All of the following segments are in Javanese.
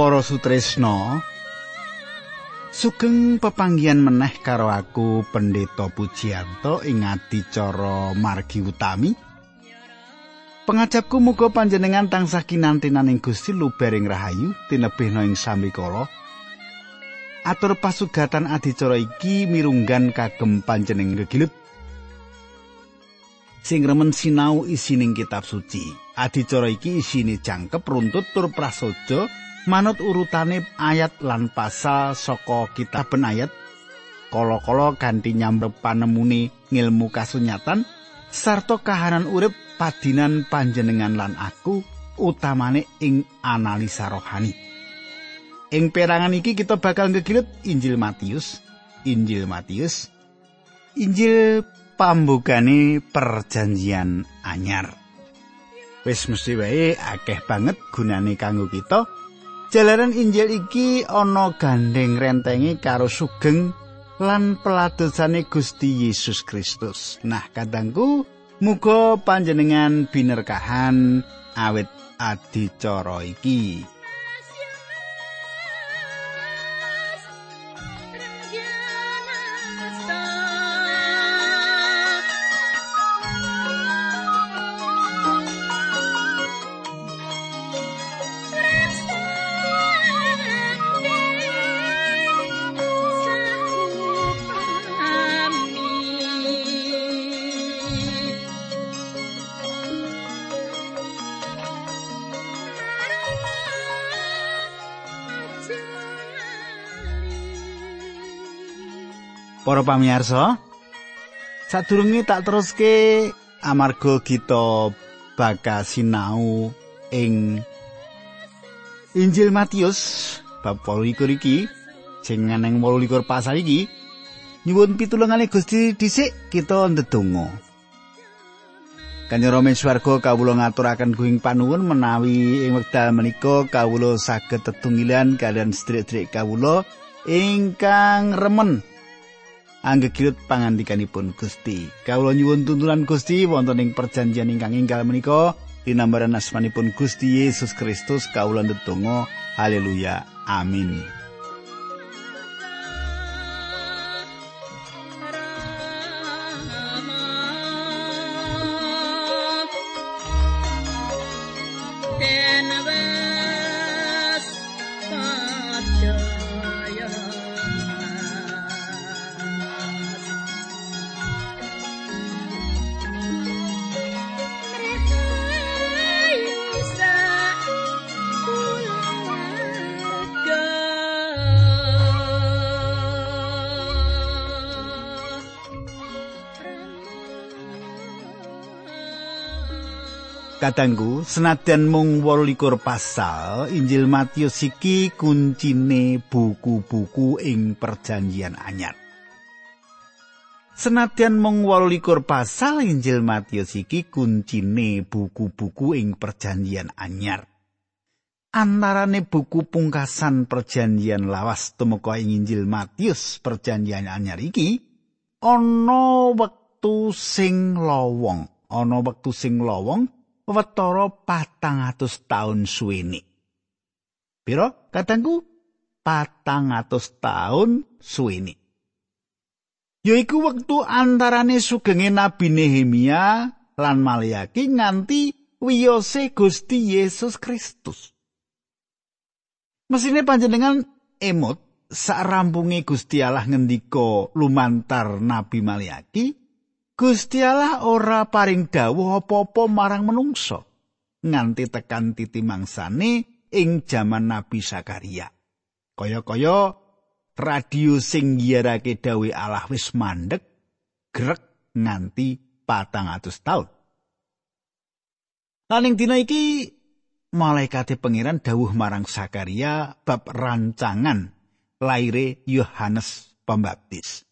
Para sutresna Sugeng pepanggihan meneh karo aku Pendeta Pujianto ing adicara margi utami. Pengajapku muga panjenengan tansah kinantenan ing Gusti lubering rahayu tinebihna ing samikala. Atur pasugatan adicara iki mirunggan kagem panjenengan gegilut sing remen sinau isining kitab suci. Adicara iki isine jangkep runtut tur prasaja manut urutane ayat lan pasal saka kitab ayat. Kala-kala ganti nyamrep panemune ngilmu kasunyatan sarta kahanan urip padinan panjenengan lan aku utamane ing analisa rohani. Ing perangan iki kita bakal ngegilut Injil Matius, Injil Matius, Injil pambukane perjanjian anyar. Wis mesti wae akeh banget gunane kanggo kita. Jalaran Injil iki ana gandeng rentengi karo sugeng lan peladosane Gusti Yesus Kristus. Nah, kadangku muga panjenengan binerkahan awit adicara iki. Para pamirsa, sadurunge tak teruske amarga kita bakal sinau ing Injil Matius bab 28 iki sing nang 28 pasal iki nyuwun pitulungane Gusti dhisik kita ndedonga. Kanyara swarga kawula ngaturaken kuing panuwun menawi ing wekdal menika kawula saged tetunggilan kalian sedherek-sedherek kawula ingkang remen anggegilut pangandikanipun Gusti. Kawula nyuwun tuntunan Gusti wonten ing perjanjian ingkang ingkang menika dinambaran asmanipun Gusti Yesus Kristus kawula ndedonga. Haleluya. Amin. Kadangku, senadyan mung 28 pasal, Injil Matius iki kuncine buku-buku ing perjanjian anyar. Senadyan mung 28 pasal, Injil Matius iki kuncine buku-buku ing perjanjian anyar. Antarane buku pungkasan perjanjian lawas tumeka ing Injil Matius perjanjian anyar iki ana wektu sing lowong, ana wektu sing lowong wetara patang atus taun suwene. Piro katangku? Patang atus taun suwene. Yaiku wektu antarane sugenge Nabi Nehemia lan Maliaki nganti wiyose Gusti Yesus Kristus. Mesine panjenengan emot sarampunge Gusti Allah ngendika lumantar Nabi Maliaki, Gusti Allah ora paring dawuh apa-apa marang menungso nganti tekan titi mangsane ing jaman Nabi Sakaria. Kaya-kaya radio sing ngiyarake dawuh Allah wis mandek grek nganti patang atus taun. Laning dina iki malaikate pangeran dawuh marang Sakaria bab rancangan laire Yohanes Pembaptis.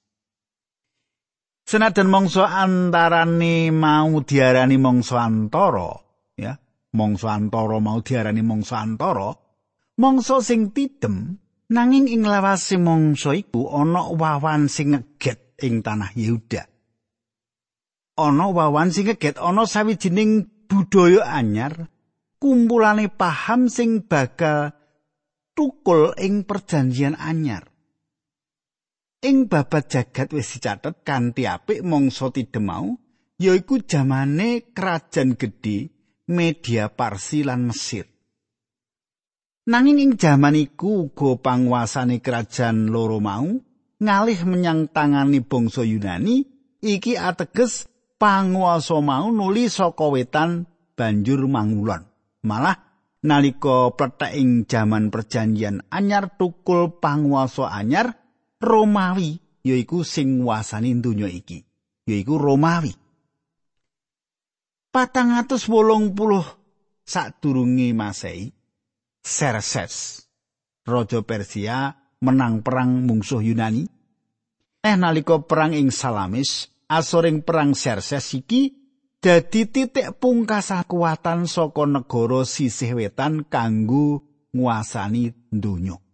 Senajan mangsa antarane mau diarani mangsa antara, ya, mangsa antara mau diarani mangsa antara, mangsa sing tidem nanging ing lawase mangsa iku ana wawan sing ngeget ing tanah Yehuda. Ana wawan sing ngeget ana sawijining budaya anyar, kumpulane paham sing bakal tukul ing perjanjian anyar. Ing babat jagat wis dicathet kanthi apik mangsa tidemau yaiku jamane krajan gedhe media Parsi lan Mesir. Nanging ing jaman iku uga panguasane kerajaan loro mau ngalih menyang tangani bangsa Yunani iki ateges panguasa mau nuli saka wetan banjur mangulon. Malah nalika plethek ing jaman perjanjian anyar tukul panguasa anyar Romawi yaiku sing nguasani donya iki yaiku Romawi patang atus wolung puluh sadurunge Masehi Serses Raja Persia menang perang mungsuh Yunani eh nalika perang ing Salamis asoring perang Serses iki dadi titik pungkasa kekuatan saka negara sisih wetan kanggo nguasani donya.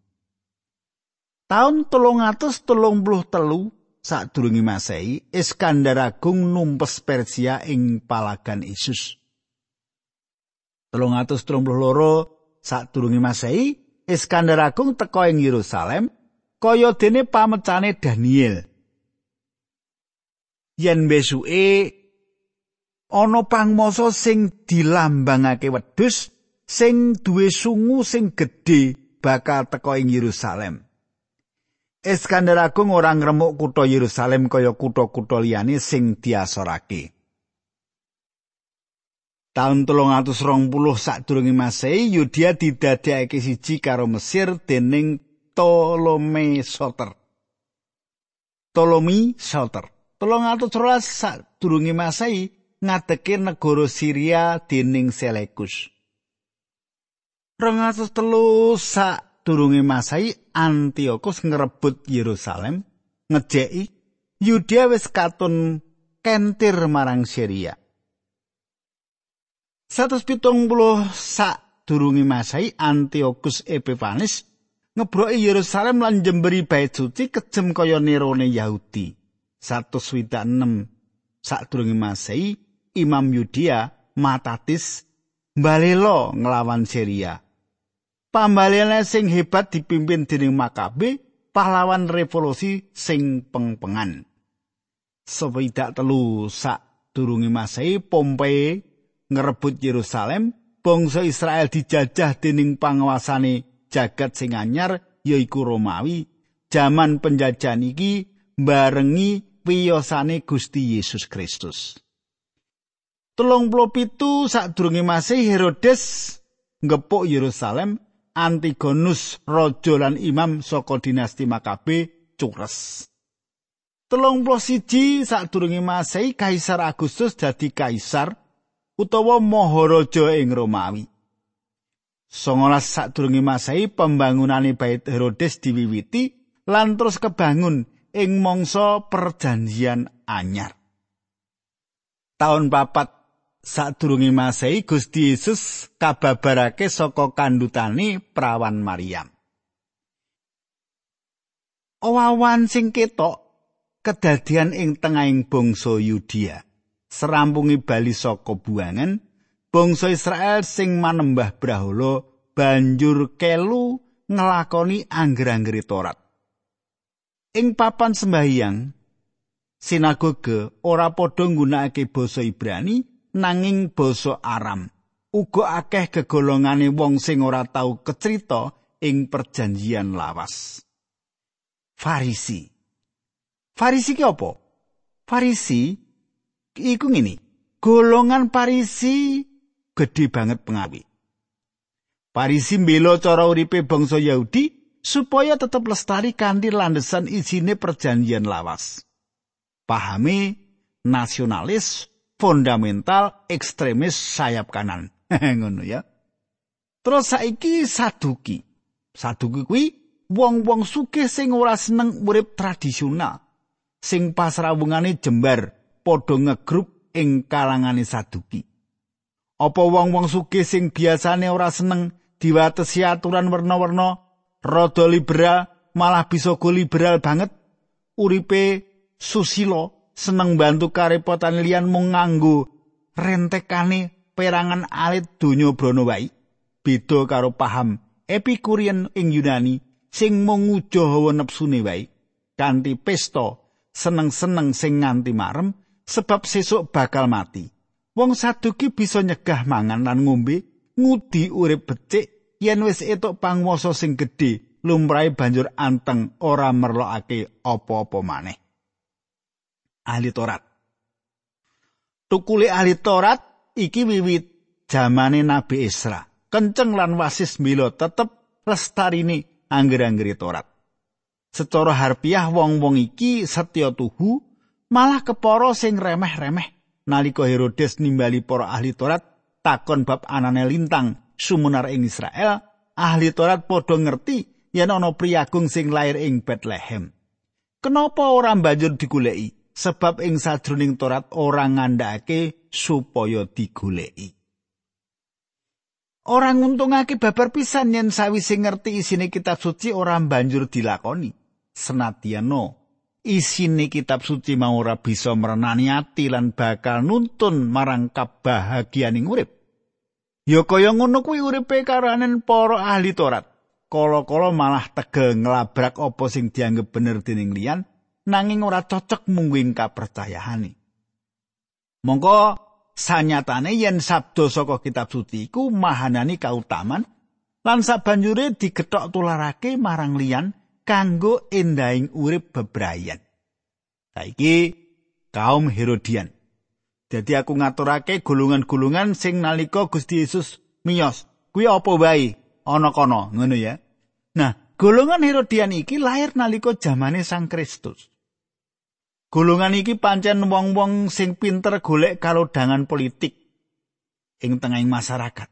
Taun telung atus telung puluh telu sadurunge Masehi, Iskandar Agung numpes Persia ing palagan Isus. Telung atus telung puluh loro sadurunge Masehi, Iskandar Agung teka ing Yerusalem kaya dene pamecane Daniel. Yen besuke ana pangmasa sing dilambangake wedhus sing duwe sungu sing gedhe bakal teka ing Yerusalem. Iskandar Agung ora ngremuk kutha Yerusalem kaya kutha-kutha liyane sing diasorake. Taun 320 sadurunge Masehi, Yudea didadekake siji karo Mesir dening Ptolemy Soter. Ptolemy Soter. 313 sadurunge Masehi, ngadeke negara Syria dening. Rongatus telu sak durunge Masai Antiochus ngrebut Yerusalem ngejeki Yudea wis katon kentir marang Syria. Satus pitung puluh sak durunge Masai Antiochus Epiphanes ngebroki Yerusalem lan jemberi bait suci kejem kaya nerone Yahudi. Satus swidak enam sak durunge Masai Imam Yudia Matatis mbalelo nglawan Syria. Pambalene sing hebat dipimpin dening Makabe, pahlawan revolusi sing pengpengan. Sewidak telu sak durunge Masehi Pompei ngrebut Yerusalem, bangsa Israel dijajah dening panguasane jagat sing anyar yaiku Romawi. Jaman penjajahan iki barengi piyosane Gusti Yesus Kristus. Telung puluh pitu sadurunge masih Herodes ngepuk Yerusalem Antigonus raja lan imam saka dinasti Makabe cures. Telung puluh siji sadurunge masih Kaisar Agustus dadi kaisar utawa Maharaja ing Romawi. Songolas sadurunge masai pembangunane bait Herodes diwiwiti lan terus kebangun ing mangsa perjanjian anyar. Taun papat sadurunge Masehi Gusti Yesus kababarake saka kandutane prawan Maryam. Owawan sing ketok kedadian ing tengahing bangsa Yudia. Serampungi bali saka buangan, bangsa Israel sing manembah brahala banjur kelu ngelakoni angger-anggere Torat. Ing papan sembahyang sinagoge ora padha nggunakake basa Ibrani nanging basa Aram. Uga akeh gegolongane wong sing ora tau kecerita ing perjanjian lawas. Farisi. Farisi ki apa? Farisi iku ngene. Golongan Farisi gedhe banget pengawi. Farisi mbela cara uripe bangsa Yahudi supaya tetep lestari kanthi landesan isine perjanjian lawas. Pahami nasionalis fundamental ekstremis sayap kanan. Ngono ya. Terus saiki saduki. Saduki kuwi wong-wong sugih sing ora seneng urip tradisional. Sing pasrawungane jembar padha ngegrup ing kalangane saduki. Apa wong-wong sugih sing biasane ora seneng diwatesi aturan werna-werna, rada liberal, malah bisa go liberal banget, uripe susilo seneng bantu karepotan liyan mung nganggo rentekane perangan alit donya brana wae beda karo paham Epikurean ing Yunani sing mung ngujo hawa nepsune wae kanthi pesta seneng-seneng sing nganti marem sebab sesuk bakal mati. Wong saduki bisa nyegah mangan lan ngombe ngudi urip becik yen wis etuk panguwasa sing gedhe lumrahe banjur anteng ora merlokake apa-apa maneh. Ahli Torat. Tukule ahli Torat iki wiwit jamane Nabi Isra. Kenceng lan wasis mila tetep lestarini angger-anggere Torat. Secara harfiah wong-wong iki setya tuhu malah kepara sing remeh-remeh nalika Herodes nimbali para ahli Torat takon bab anane lintang sumunar ing Israel ahli Torat padha ngerti yen ana priyagung sing lair ing Bethlehem. Kenapa ora banjur digoleki? Sebab ing sajroning Torat ora ngandhakake supaya digoleki. Ora nguntungake babar pisan yen sawise ngerti isine kitab suci ora banjur dilakoni. Senadyan isine kitab suci mau ora bisa merenani ati lan bakal nuntun marang kabahagianing urip. Ya kaya ngono kuwi uripe karanen para ahli Torat. kala-kala malah tegel nglabrak apa sing dianggep bener dening liyan nanging ora cocok mungguing kapercayane. Mongko sanyatane yen sabda saka kitab suci iku mahanani kautaman lan sabanjure digethok tularake marang liyan kanggo endahing urip bebrayan. Saiki kaum Herodian. Jadi aku ngaturake gulungan-gulungan sing nalika Gusti Yesus miyos. Kuwi apa wae ana kono, ngono ya. Nah, golongan Herodian iki lahir nalika zamane Sang Kristus. Golongan iki pancen wong-wong sing pinter golek kalodhangan politik ing tengahing masyarakat.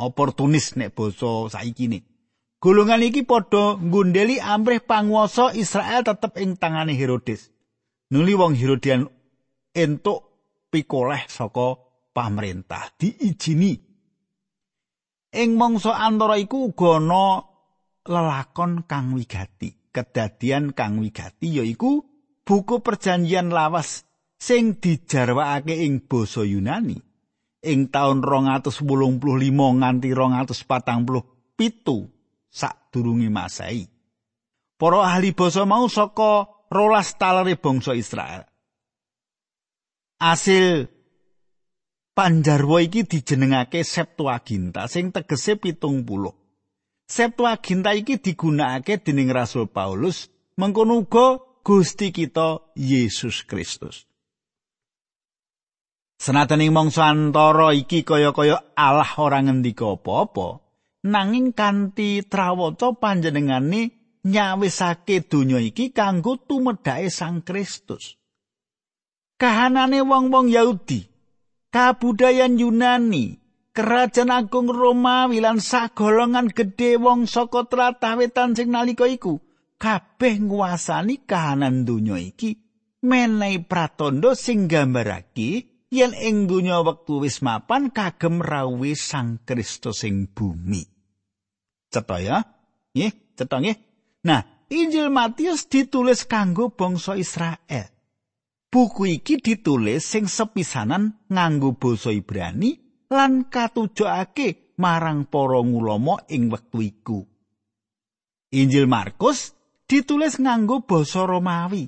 Oportunis nek basa saiki ne. Golongan iki padha nggundeli amrih panguwasa Israel tetep ing tangane Herodes. Nuli wong Herodian entuk pikoleh saka pamerintah diijini. Ing mangsa antara iku ana lelakon kang wigati. Kedadian kang wigati yaiku buku perjanjian lawas sing dijarwakake ing basa Yunani ing taun 285 nganti 247 sadurunge Masehi. Para ahli basa mau saka rolas talere bangsa Israel. Asil panjarwa iki dijenengake Septuaginta sing tegese pitung puluh. Septuaginta iki digunakake dening Rasul Paulus mengkono uga Gusti kita Yesus Kristus. Senadaning mangsa antara iki kaya-kaya Allah ora ngendika apa-apa, nanging kanthi trawaca panjenengane nyawisake donya iki kanggo tumedhake Sang Kristus. Kahanane wong-wong Yahudi, kabudayan Yunani, Kerajaan Agung Romawi lan sagolongan gedhe wong saka tlatah wetan sing nalika iku kabeh nguasani kahanan donya iki menehi pratandha sing gambarake yen ing donya wektu wis mapan kagem rawuh Sang Kristus ing bumi. Cetha ya? Nggih, cetha nggih. Nah, Injil Matius ditulis kanggo bangsa Israel. Buku iki ditulis sing sepisanan nganggo basa Ibrani lan katujokake marang para ngulama ing wektu iku. Injil Markus ditulis nganggo basa Romawi.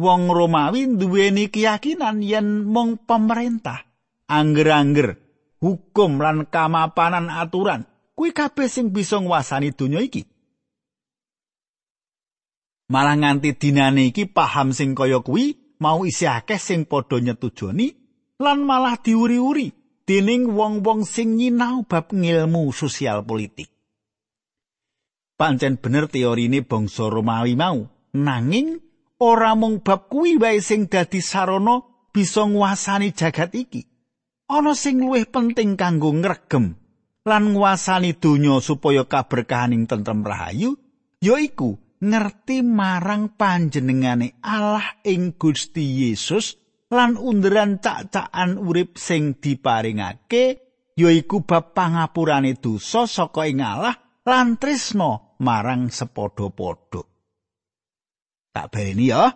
Wong Romawi duweni keyakinan yen mung pemerintah, angger-angger, hukum lan kamapanan aturan kuwi kabeh sing bisa nguasani donya iki. Malah nganti dinane iki paham sing kaya kuwi mau isih akeh sing padha nyetujoni lan malah diuri-uri dening wong-wong sing nyinau bab ngilmu sosial politik. Pancen bener teorine bangsa Romawi mau, nanging ora mung bab kuwi wae sing dadi sarana bisa nguasani jagat iki. Ana sing luwih penting kanggo ngregem lan nguasani donya supaya kaberkahaning tentrem rahayu, yaiku ngerti marang panjenengane Allah ing Gusti Yesus lan underan cak-cakan urip sing diparingake yaiku bab pangapurane dosa saka ing Allah lan tresno marang sepadha-padha. Tak baleni ya.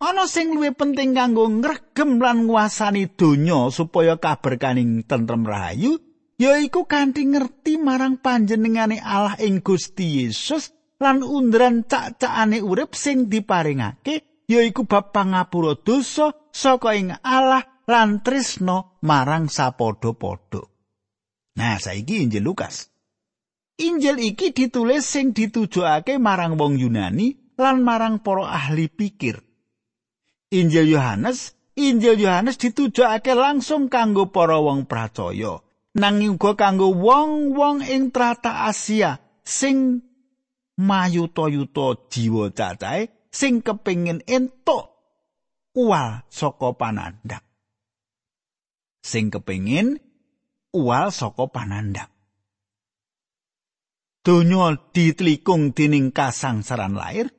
Ana sing luwih penting kanggo ngregem lan nguasani donya supaya kaberkaning tentrem rahayu yaiku kanthi ngerti marang panjenengane Allah ing Gusti Yesus lan undran cak-cakane urip sing diparingake yaiku bab pangapura dosa saka ing Allah lan tresno marang sapadha-padha. Nah, saiki Injil Lukas. Injil iki ditulis sing ditujokake marang wong Yunani lan marang para ahli pikir. Injil Yohanes, Injil Yohanes ditujokake langsung kanggo para wong percaya. nanging uga kanggo wong-wong ing trata Asia sing mayuta-yuta jiwa cacahe sing kepingin entuk uwal saka panandang sing kepingin uwal saka panandang donya ditlikung dening kasangsaran lair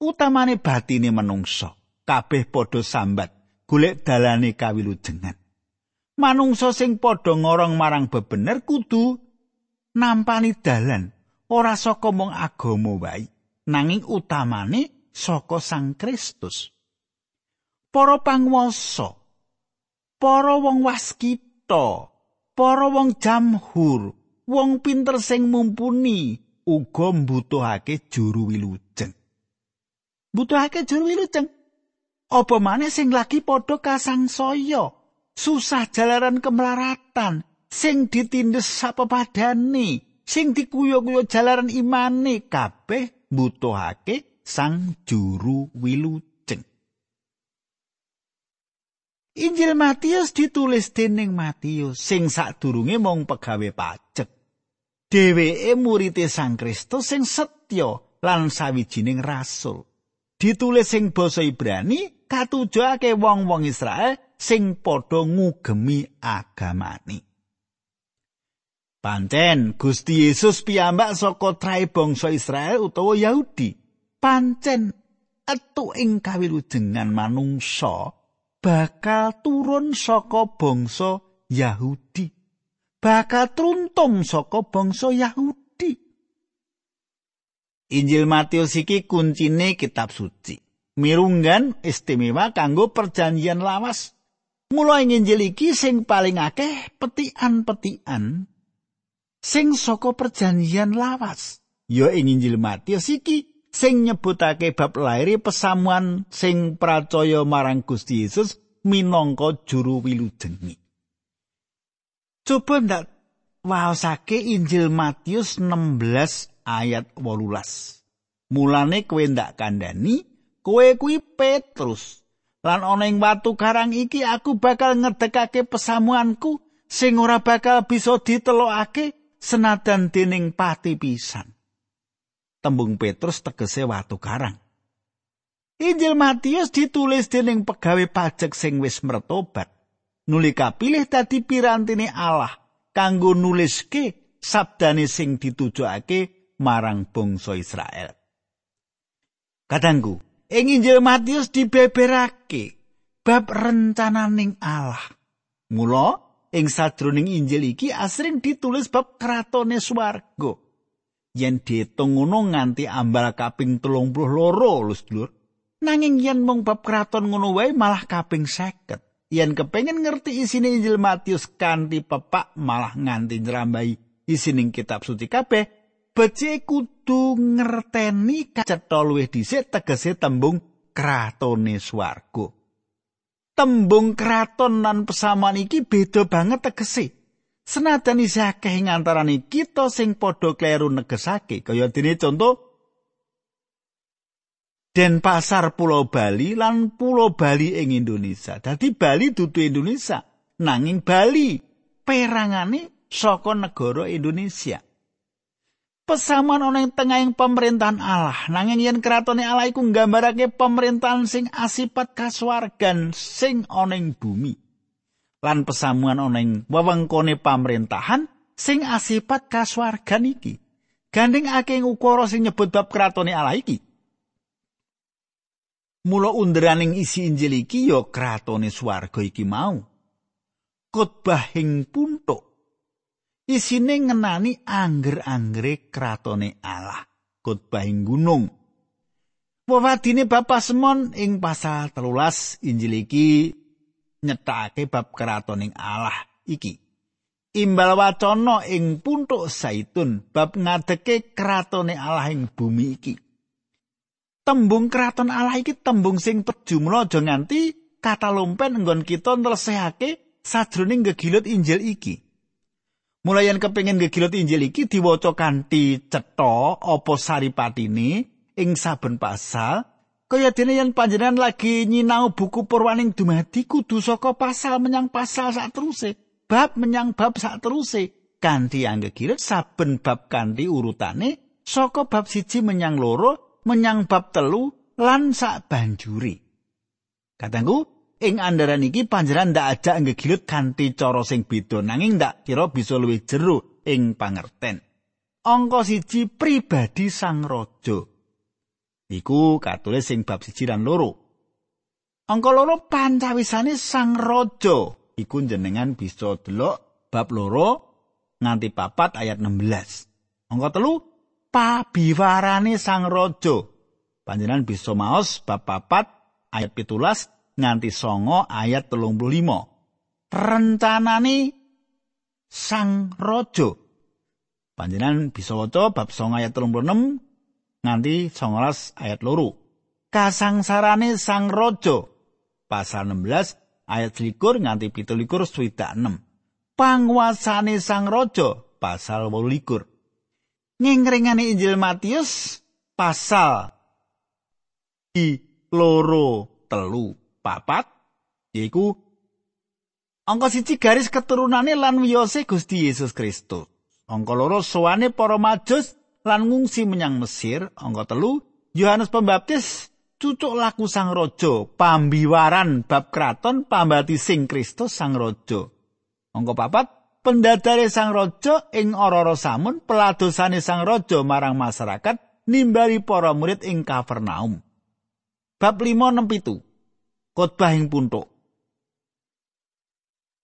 utamane batine menungso kabeh padha sambat golek dalane kawilujengan. Manungsa sing padha ngorong marang bebener kudu nampani dalan ora saka mung agama wae nanging utamane saka Sang Kristus. Para panguwasa para wong waskita para wong jamhur wong pinter sing mumpuni uga mbutuhake juru wilujeng. Mbutuhake juru wilujeng? Apa maneh sing lagi padha kasangsaya? Susah jalaran kemelaratan sing ditindes sapepadane sing dikuyo-kuyo jalaran imane kabeh butuhake sang juru wilujeng. Injil Matius ditulis dening Matius sing sadurunge mung pegawe pajak dheweke murite Sang Kristus sing setya lan sawijining rasul ditulis sing basa Ibrani katujake wong-wong Israel sing padha ngugemi agamane. Pancen Gusti Yesus piyambak saka trae bangsa Israel utawa Yahudi. Pancen etu ing kawilujengan manungsa bakal turun saka bangsa Yahudi. Bakal truntung saka bangsa Yahudi. Injil Matius iki kuncine kitab suci. Mirunggan istimewa kanggo perjanjian lawas. Mula ing Injil iki sing paling akeh petikan-petikan sing saka perjanjian lawas. Ya ing Injil Matius iki sing nyebutake bab lairi pesamuan sing percaya marang Gusti Yesus minangka juru wilujengi. Coba ndak waosake Injil Matius 16 ayat 18. Mulane kowe ndak kandhani kowe kuwi Petrus. lan ana ing watu karang iki aku bakal ngedekake pesamuanku sing ora bakal bisa ditelokake senadan dening pati pisan. Tembung Petrus tegese watu karang. Injil Matius ditulis dening pegawe pajak sing wis mertobat. Nuli kapilih dadi pirantine Allah kanggo nuliske sabdane sing ditujokake marang bangsa Israel. Kadangku, ing Injil Matius dibeberake bab rencananing Allah. Mula ing sadroning Injil iki asring ditulis bab kratone swarga. Yen diitung ngono nganti ambal kaping 32 lho. Nanging yen mung bab kraton ngono wae malah kaping 50. Yen kepengin ngerti isine Injil Matius kanthi pepak malah nganti nyerambai isining kitab suci kabeh, becik kudu ngerteni kacetha luwih dhisik tegese tembung kratone swarga. Tembung kraton lan pesamuan iki beda banget tegese. Senajan isih akeh ing antarané kita sing padha kleru negesake, kaya dene contoh Denpasar Pulau Bali lan Pulau Bali ing Indonesia. Dadi Bali dudu Indonesia, nanging Bali perangane saka negara Indonesia. pesamuan ana ing tengahing pemerintahan Allah. Nanging yen kratone Allah iku nggambarake pemerintahan sing asipat kasuwargan sing ana ing bumi. Lan pesamuan ana ing wewengkone pemerintahan sing asipat kasuwargan iki. Gandeng akeh ukara sing nyebut bab kratone Allah iki Mula underaning isi Injil iki ya kratone swarga iki mau. Kotbahing puntuk isine ngenani angger-anggere kratone Allah khotbahing gunung Wewadine Bapak Semon ing pasal telulas Injil iki nyetake bab kratoning Allah iki. imbal wacana ing puntuk zaitun bab ngadeke kratone Allah ing bumi iki. Tembung kraton Allah iki tembung sing pejumlah aja nganti kata lumpen nggon kita nlesehake sajroning gegilut Injil iki. Mulayan kepingin gegilut Injil iki diwaca kanthi cetha apa saripatine ing saben pasal kaya dene yen panjenengan lagi nyinau buku purwaning dumadi kudu saka pasal menyang pasal sak teruse bab menyang bab sak teruse kanthi anggegiret saben bab kanthi urutane saka bab siji menyang loro menyang bab telu lan sak banjuri katangku ing andaran iki panjenengan ndak ajak anggegiret kanthi cara sing beda nanging ndak kira bisa luwih jero ing pangerten angka siji pribadi sang raja Iku katulis sing bab siji lan loro. Angka loro pancawisane sang raja. Iku jenengan bisa delok bab loro nganti papat ayat 16. Angka telu pabiwarane sang raja. Panjenengan bisa maos bab papat ayat pitulas nganti songo ayat telung puluh lima. Rencanane sang raja. Panjenengan bisa waca bab songo ayat telung puluh nganti 19 ayat loro. Kasangsarane sang raja pasal 16 ayat 21 nganti 17 swidak 6. Panguasane sang raja pasal 28. Ngingringane Injil Matius pasal di loro telu papat yaiku angka siji garis keturunane lan wiyose Gusti Yesus Kristus. Angka loro sowane para majus lan ngungsi menyang Mesir angka telu Yohanes Pembaptis cucuk laku sang raja pambiwaran bab kraton pambati sing Kristus sang raja angka papat pendadare sang raja ing ora-ora samun peladosane sang raja marang masyarakat nimbali para murid ing Kapernaum bab 5 6 khotbah ing puntuk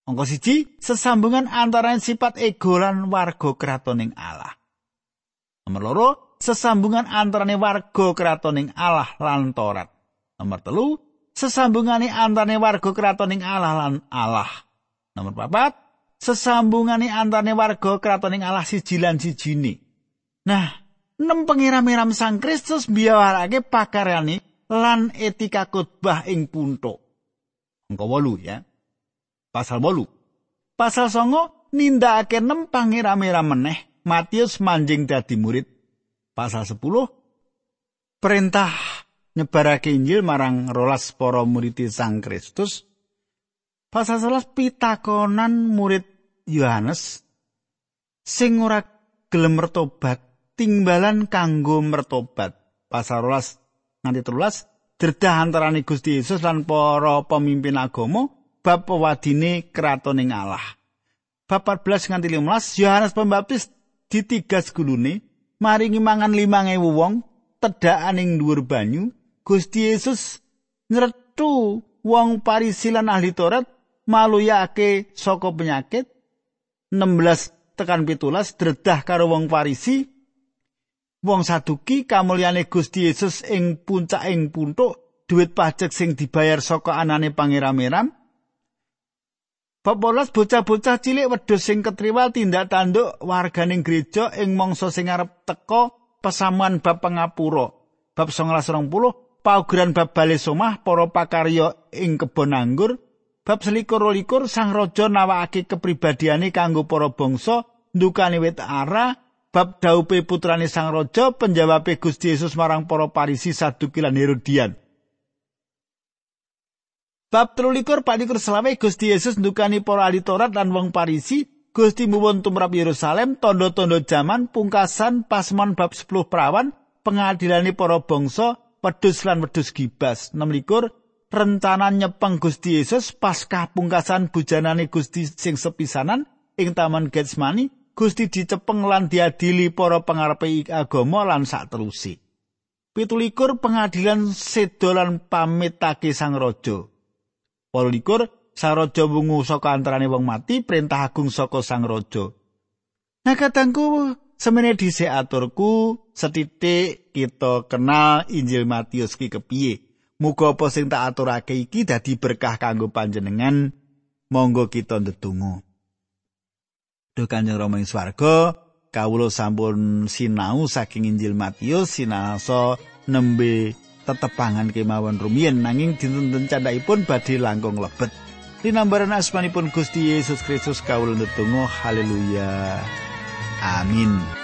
Angka siji, sesambungan antara sifat ego lan warga kratoning Allah. Nomor loro, sesambungan antarane warga kratoning Allah lan Torat. Nomor telu, sesambungane antarane warga kratoning Allah lan Allah. Nomor papat, sesambungane antarane warga kratoning Allah siji lan sijine. Nah, nem pengiram-iram Sang Kristus biawarake pakaryane lan etika khotbah ing puntuk. Engko wolu ya. Pasal wolu. Pasal songo nindakake nem pangeram-iram meneh Matius manjing dadi murid pasal 10 perintah nyebarake Injil marang rolas para murid Sang Kristus pasal 11 pitakonan murid Yohanes sing ora gelem mertobat timbalan kanggo mertobat. Pasal 12 nganti 13 derdah antarane Gusti Yesus lan para pemimpin agama bab pewadine kratoning Allah. Bab 14 nganti 15 Yohanes Pembaptis ditigas gulune maringi mangan 5000 wong tedhakan ing dhuwur banyu Gusti Yesus nyretu wong Parisi lan ahli Taurat maluyake saka penyakit 16 tekan pitulas dredah karo wong Parisi wong saduki kamulyane Gusti Yesus ing puncak ing puntuk duit pajak sing dibayar saka anane pangeram-eram Bab bocah-bocah cilik wedhus sing ketriwal tindak tanduk warganing gereja ing mangsa sing arep teka pesamuan bab pangapura. Bab 1920 paugeran bab bali somah para pakarya ing kebon anggur. Bab selikur likur sang raja nawakake kepribadiane kanggo para bangsa ndukani wit ara. Bab daupe putrane sang raja penjawabe Gusti Yesus marang para parisi saduki lan Herodian. Bab 13 palikur selawe Gusti Yesus ndukani para ahli Taurat lan wong Parisi, Gusti muwun tumrap Yerusalem, tondo-tondo jaman pungkasan pasmon bab 10 perawan, pengadilane para bangsa, wedhus lan wedhus gibas. 16 rencana nyepeng Gusti Yesus pas pungkasan bujanane Gusti sing sepisanan ing Taman Getsemani, Gusti dicepeng lan diadili para pengarepe agama lan sak terusi. Pitulikur pengadilan sedolan pamitake sang raja. Polikur sang raja wungu saka antarane wong mati perintah agung saka sang raja. Nah katangku semene dhisik aturku setitik kita kenal Injil Matius ki kepiye. Muga apa sing tak aturake iki dadi berkah kanggo panjenengan. Monggo kita ndedonga. Duh Kanjeng Rama ing swarga, kawula sampun sinau saking Injil Matius sinasa nembe tetepangan kemawon rumiyin nanging dinten candhaipun badhe langkung lebet. Dinambaran asmanipun Gusti Yesus Kristus kawula ndedonga haleluya. Amin.